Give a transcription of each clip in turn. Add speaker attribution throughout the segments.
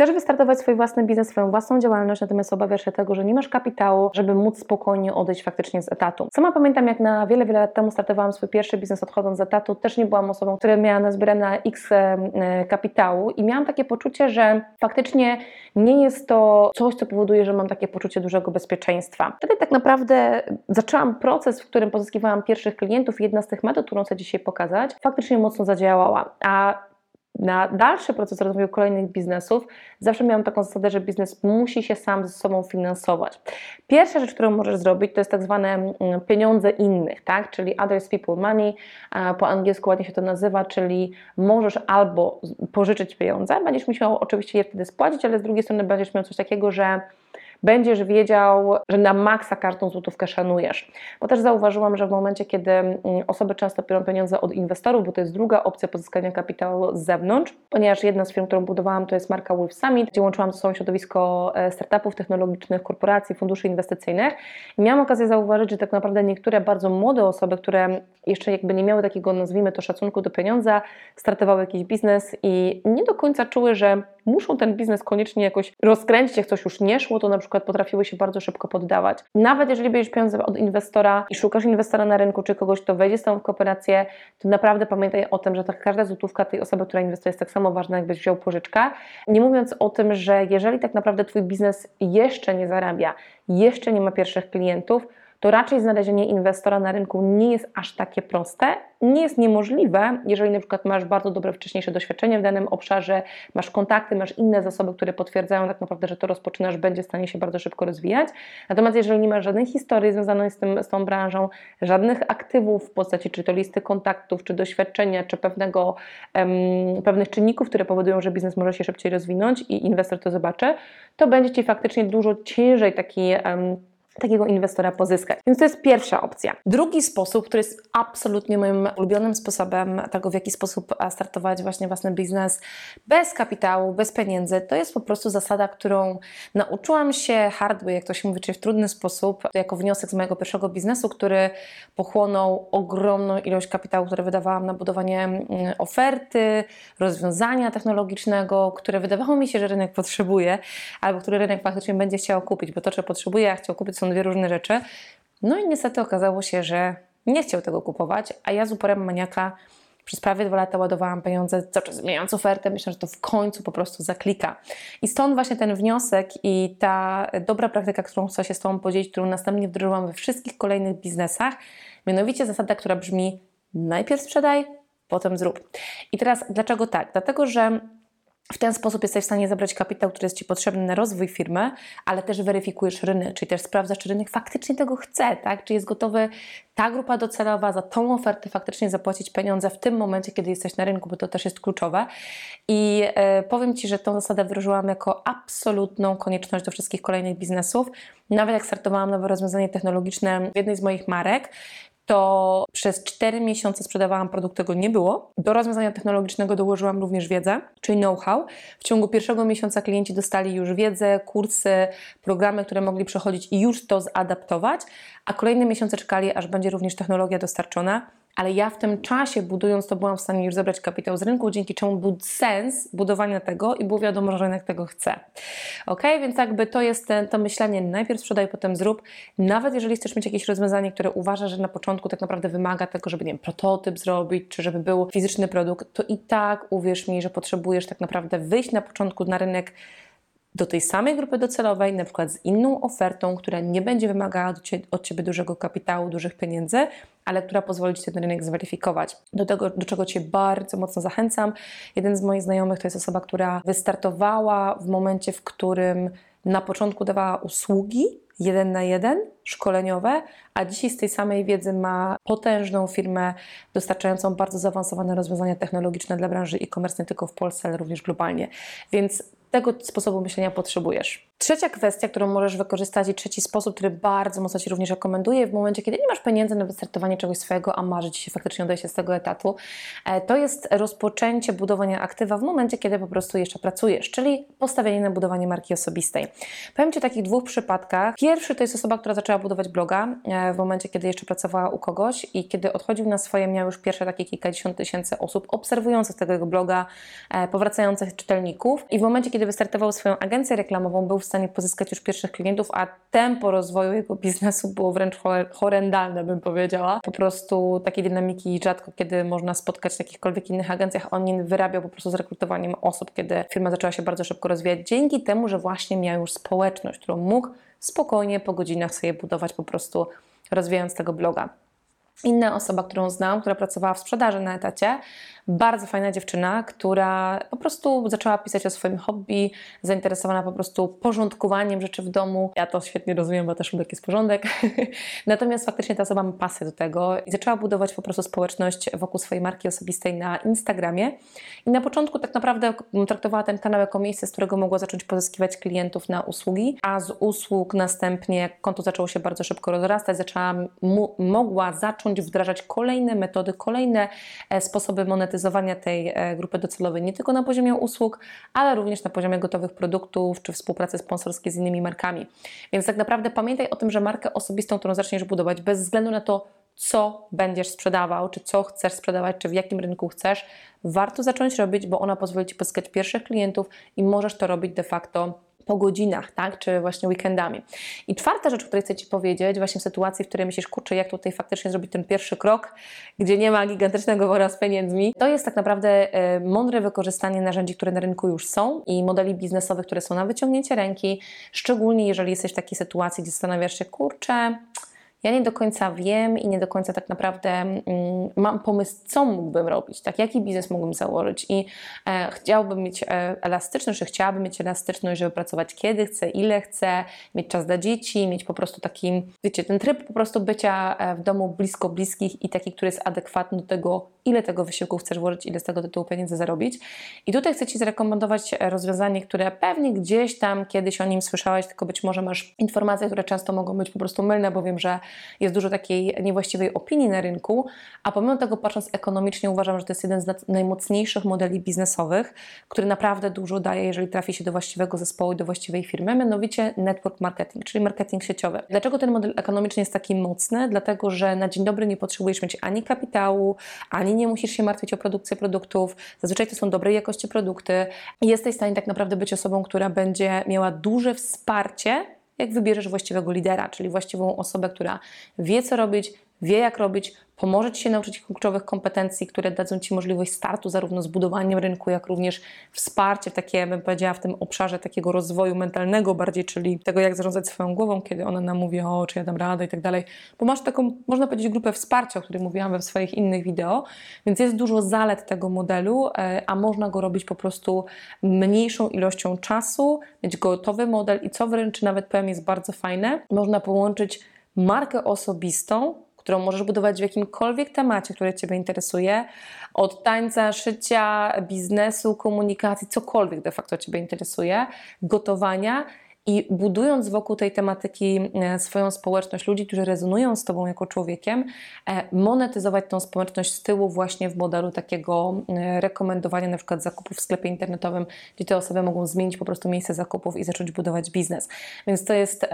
Speaker 1: Chcesz wystartować swój własny biznes, swoją własną działalność, natomiast obawiasz się tego, że nie masz kapitału, żeby móc spokojnie odejść faktycznie z etatu. Sama pamiętam, jak na wiele, wiele lat temu startowałam swój pierwszy biznes odchodząc z etatu, też nie byłam osobą, która miała nazbierane x kapitału i miałam takie poczucie, że faktycznie nie jest to coś, co powoduje, że mam takie poczucie dużego bezpieczeństwa. Wtedy tak naprawdę zaczęłam proces, w którym pozyskiwałam pierwszych klientów i jedna z tych metod, którą chcę dzisiaj pokazać, faktycznie mocno zadziałała. A na dalszy proces rozwoju kolejnych biznesów zawsze miałam taką zasadę, że biznes musi się sam ze sobą finansować. Pierwsza rzecz, którą możesz zrobić, to jest tak zwane mm, pieniądze innych, tak? czyli others people money, po angielsku ładnie się to nazywa, czyli możesz albo pożyczyć pieniądze, będziesz musiał oczywiście je wtedy spłacić, ale z drugiej strony będziesz miał coś takiego, że będziesz wiedział, że na maksa każdą złotówkę szanujesz. Bo też zauważyłam, że w momencie, kiedy mm, osoby często biorą pieniądze od inwestorów, bo to jest druga opcja pozyskania kapitału z zewnątrz, ponieważ jedna z firm, którą budowałam, to jest marka Wolf Summit, gdzie łączyłam ze sobą środowisko e, startupów technologicznych, korporacji, funduszy inwestycyjnych. I miałam okazję zauważyć, że tak naprawdę niektóre bardzo młode osoby, które jeszcze jakby nie miały takiego, nazwijmy to, szacunku do pieniądza, startowały jakiś biznes i nie do końca czuły, że muszą ten biznes koniecznie jakoś rozkręcić, jak coś już nie szło, to na przykład potrafiły się bardzo szybko poddawać. Nawet jeżeli bierzesz pieniądze od inwestora i szukasz inwestora na rynku, czy kogoś, kto wejdzie z tobą w kooperację, to naprawdę pamiętaj o tym, że tak każda złotówka tej osoby, która inwestuje jest tak samo ważna, jakbyś wziął pożyczkę. Nie mówiąc o tym, że jeżeli tak naprawdę twój biznes jeszcze nie zarabia, jeszcze nie ma pierwszych klientów, to raczej znalezienie inwestora na rynku nie jest aż takie proste. Nie jest niemożliwe, jeżeli na przykład masz bardzo dobre wcześniejsze doświadczenie w danym obszarze, masz kontakty, masz inne zasoby, które potwierdzają tak naprawdę, że to rozpoczynasz, będzie w stanie się bardzo szybko rozwijać. Natomiast jeżeli nie masz żadnej historii związanej z, tym, z tą branżą, żadnych aktywów w postaci czy to listy kontaktów, czy doświadczenia, czy pewnego, pewnych czynników, które powodują, że biznes może się szybciej rozwinąć i inwestor to zobaczy, to będzie Ci faktycznie dużo ciężej taki takiego inwestora pozyskać. Więc to jest pierwsza opcja. Drugi sposób, który jest absolutnie moim ulubionym sposobem tego, w jaki sposób startować właśnie własny biznes bez kapitału, bez pieniędzy, to jest po prostu zasada, którą nauczyłam się hardware, jak to się mówi, czyli w trudny sposób, jako wniosek z mojego pierwszego biznesu, który pochłonął ogromną ilość kapitału, który wydawałam na budowanie mm, oferty, rozwiązania technologicznego, które wydawało mi się, że rynek potrzebuje, albo który rynek faktycznie będzie chciał kupić, bo to, czy potrzebuje, a chciał kupić, są dwie różne rzeczy. No i niestety okazało się, że nie chciał tego kupować, a ja z uporem maniaka przez prawie dwa lata ładowałam pieniądze, cały czas zmieniając ofertę, myślę, że to w końcu po prostu zaklika. I stąd właśnie ten wniosek i ta dobra praktyka, którą chcę się z Tobą podzielić, którą następnie wdrożyłam we wszystkich kolejnych biznesach, mianowicie zasada, która brzmi najpierw sprzedaj, potem zrób. I teraz dlaczego tak? Dlatego, że w ten sposób jesteś w stanie zabrać kapitał, który jest Ci potrzebny na rozwój firmy, ale też weryfikujesz rynek, czyli też sprawdzasz, czy rynek faktycznie tego chce, tak? czy jest gotowy ta grupa docelowa za tą ofertę faktycznie zapłacić pieniądze w tym momencie, kiedy jesteś na rynku, bo to też jest kluczowe. I e, powiem Ci, że tą zasadę wdrożyłam jako absolutną konieczność do wszystkich kolejnych biznesów. Nawet jak startowałam nowe rozwiązanie technologiczne w jednej z moich marek, to przez 4 miesiące sprzedawałam produkt, tego nie było. Do rozwiązania technologicznego dołożyłam również wiedzę, czyli know-how. W ciągu pierwszego miesiąca klienci dostali już wiedzę, kursy, programy, które mogli przechodzić i już to zaadaptować, a kolejne miesiące czekali, aż będzie również technologia dostarczona ale ja w tym czasie budując to byłam w stanie już zebrać kapitał z rynku, dzięki czemu był sens budowania tego i było wiadomo, że rynek tego chce. Ok, więc jakby to jest to myślenie najpierw sprzedaj, potem zrób. Nawet jeżeli chcesz mieć jakieś rozwiązanie, które uważasz, że na początku tak naprawdę wymaga tego, żeby nie wiem, prototyp zrobić, czy żeby był fizyczny produkt, to i tak uwierz mi, że potrzebujesz tak naprawdę wyjść na początku na rynek do tej samej grupy docelowej, na przykład z inną ofertą, która nie będzie wymagała od Ciebie dużego kapitału, dużych pieniędzy, ale która pozwoli Ci ten rynek zweryfikować. Do tego, do czego Cię bardzo mocno zachęcam. Jeden z moich znajomych to jest osoba, która wystartowała w momencie, w którym na początku dawała usługi jeden na jeden, szkoleniowe, a dzisiaj z tej samej wiedzy ma potężną firmę dostarczającą bardzo zaawansowane rozwiązania technologiczne dla branży e-commerce nie tylko w Polsce, ale również globalnie. Więc tego sposobu myślenia potrzebujesz. Trzecia kwestia, którą możesz wykorzystać i trzeci sposób, który bardzo mocno Ci również rekomenduję w momencie, kiedy nie masz pieniędzy na wystartowanie czegoś swojego, a marzy Ci się faktycznie odejście z tego etatu, e, to jest rozpoczęcie budowania aktywa w momencie, kiedy po prostu jeszcze pracujesz, czyli postawienie na budowanie marki osobistej. Powiem Ci o takich dwóch przypadkach. Pierwszy to jest osoba, która zaczęła budować bloga e, w momencie, kiedy jeszcze pracowała u kogoś i kiedy odchodził na swoje, miał już pierwsze takie kilkadziesiąt tysięcy osób obserwujących tego bloga, e, powracających czytelników i w momencie, kiedy wystartował swoją agencję reklamową, był w stanie pozyskać już pierwszych klientów, a tempo rozwoju jego biznesu było wręcz horrendalne, bym powiedziała. Po prostu takiej dynamiki rzadko kiedy można spotkać w jakichkolwiek innych agencjach. On wyrabiał po prostu z rekrutowaniem osób, kiedy firma zaczęła się bardzo szybko rozwijać, dzięki temu, że właśnie miał już społeczność, którą mógł spokojnie po godzinach sobie budować po prostu rozwijając tego bloga. Inna osoba, którą znam, która pracowała w sprzedaży na etacie, bardzo fajna dziewczyna, która po prostu zaczęła pisać o swoim hobby, zainteresowana po prostu porządkowaniem rzeczy w domu. Ja to świetnie rozumiem, bo też lubię jest porządek. Natomiast faktycznie ta osoba ma pasję do tego i zaczęła budować po prostu społeczność wokół swojej marki osobistej na Instagramie. I na początku tak naprawdę traktowała ten kanał jako miejsce, z którego mogła zacząć pozyskiwać klientów na usługi, a z usług następnie konto zaczęło się bardzo szybko rozrastać, zaczęła, mogła zacząć wdrażać kolejne metody, kolejne e, sposoby monetyzacji monetyzowania tej e, grupy docelowej nie tylko na poziomie usług, ale również na poziomie gotowych produktów czy współpracy sponsorskiej z innymi markami. Więc tak naprawdę pamiętaj o tym, że markę osobistą, którą zaczniesz budować, bez względu na to, co będziesz sprzedawał, czy co chcesz sprzedawać, czy w jakim rynku chcesz, warto zacząć robić, bo ona pozwoli Ci pozyskać pierwszych klientów i możesz to robić de facto po godzinach, tak, czy właśnie weekendami. I czwarta rzecz, o której chcę Ci powiedzieć, właśnie w sytuacji, w której myślisz, kurczę, jak tutaj faktycznie zrobić ten pierwszy krok, gdzie nie ma gigantycznego wora z pieniędzmi, to jest tak naprawdę e, mądre wykorzystanie narzędzi, które na rynku już są i modeli biznesowych, które są na wyciągnięcie ręki, szczególnie jeżeli jesteś w takiej sytuacji, gdzie zastanawiasz się, kurczę, ja nie do końca wiem i nie do końca tak naprawdę mm, mam pomysł, co mógłbym robić, tak, jaki biznes mógłbym założyć i e, chciałbym mieć e, elastyczność, chciałabym mieć elastyczność, żeby pracować kiedy chcę, ile chcę, mieć czas dla dzieci, mieć po prostu taki, wiecie, ten tryb po prostu bycia e, w domu blisko bliskich i taki, który jest adekwatny do tego, ile tego wysiłku chcesz włożyć, ile z tego tytułu pieniędzy zarobić. I tutaj chcę Ci zarekomendować e, rozwiązanie, które pewnie gdzieś tam kiedyś o nim słyszałaś, tylko być może masz informacje, które często mogą być po prostu mylne, bo wiem, że jest dużo takiej niewłaściwej opinii na rynku, a pomimo tego patrząc ekonomicznie uważam, że to jest jeden z najmocniejszych modeli biznesowych, który naprawdę dużo daje, jeżeli trafi się do właściwego zespołu do właściwej firmy, mianowicie network marketing, czyli marketing sieciowy. Dlaczego ten model ekonomiczny jest taki mocny? Dlatego, że na dzień dobry nie potrzebujesz mieć ani kapitału, ani nie musisz się martwić o produkcję produktów. Zazwyczaj to są dobrej jakości produkty jesteś w stanie tak naprawdę być osobą, która będzie miała duże wsparcie jak wybierzesz właściwego lidera, czyli właściwą osobę, która wie, co robić, wie, jak robić, pomoże Ci się nauczyć kluczowych kompetencji, które dadzą Ci możliwość startu zarówno z budowaniem rynku, jak również wsparcie takie, bym powiedziała, w tym obszarze takiego rozwoju mentalnego bardziej, czyli tego, jak zarządzać swoją głową, kiedy ona nam mówi, o, czy ja dam radę i tak dalej, bo masz taką, można powiedzieć, grupę wsparcia, o której mówiłam we swoich innych wideo, więc jest dużo zalet tego modelu, e, a można go robić po prostu mniejszą ilością czasu, mieć gotowy model i co wręcz nawet powiem jest bardzo fajne, można połączyć markę osobistą którą możesz budować w jakimkolwiek temacie, który Ciebie interesuje, od tańca, szycia, biznesu, komunikacji, cokolwiek de facto Ciebie interesuje, gotowania i budując wokół tej tematyki e, swoją społeczność ludzi, którzy rezonują z Tobą jako człowiekiem, e, monetyzować tą społeczność z tyłu właśnie w modelu takiego e, rekomendowania na przykład zakupów w sklepie internetowym, gdzie te osoby mogą zmienić po prostu miejsce zakupów i zacząć budować biznes. Więc to jest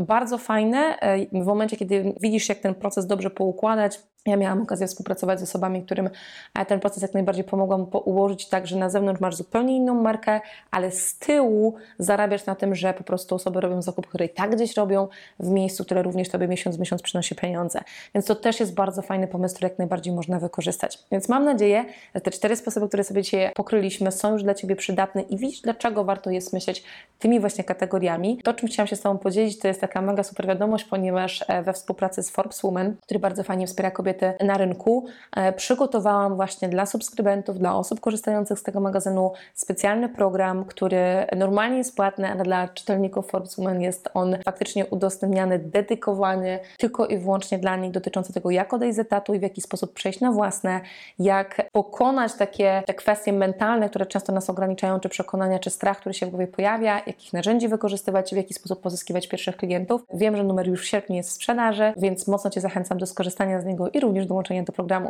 Speaker 1: bardzo fajne w momencie, kiedy widzisz, jak ten proces dobrze poukładać, ja miałam okazję współpracować z osobami, którym e, ten proces jak najbardziej pomogłam ułożyć tak, że na zewnątrz masz zupełnie inną markę, ale z tyłu zarabiasz na tym, że po prostu osoby robią zakup, które i tak gdzieś robią w miejscu, które również Tobie miesiąc miesiąc przynosi pieniądze. Więc to też jest bardzo fajny pomysł, który jak najbardziej można wykorzystać. Więc mam nadzieję, że te cztery sposoby, które sobie dzisiaj pokryliśmy, są już dla Ciebie przydatne i widzisz, dlaczego warto jest myśleć tymi właśnie kategoriami. To, czym chciałam się z Tobą podzielić, to jest taka mega super wiadomość, ponieważ e, we współpracy z Forbes Women, który bardzo fajnie wspiera kobiety, kobiety na rynku, e, przygotowałam właśnie dla subskrybentów, dla osób korzystających z tego magazynu specjalny program, który normalnie jest płatny, ale dla czytelników Forbes Woman jest on faktycznie udostępniany, dedykowany tylko i wyłącznie dla nich, dotyczący tego, jak odejść z etatu i w jaki sposób przejść na własne, jak pokonać takie te kwestie mentalne, które często nas ograniczają, czy przekonania, czy strach, który się w głowie pojawia, jakich narzędzi wykorzystywać, w jaki sposób pozyskiwać pierwszych klientów. Wiem, że numer już w sierpniu jest w sprzedaży, więc mocno Cię zachęcam do skorzystania z niego i również dołączenia do programu.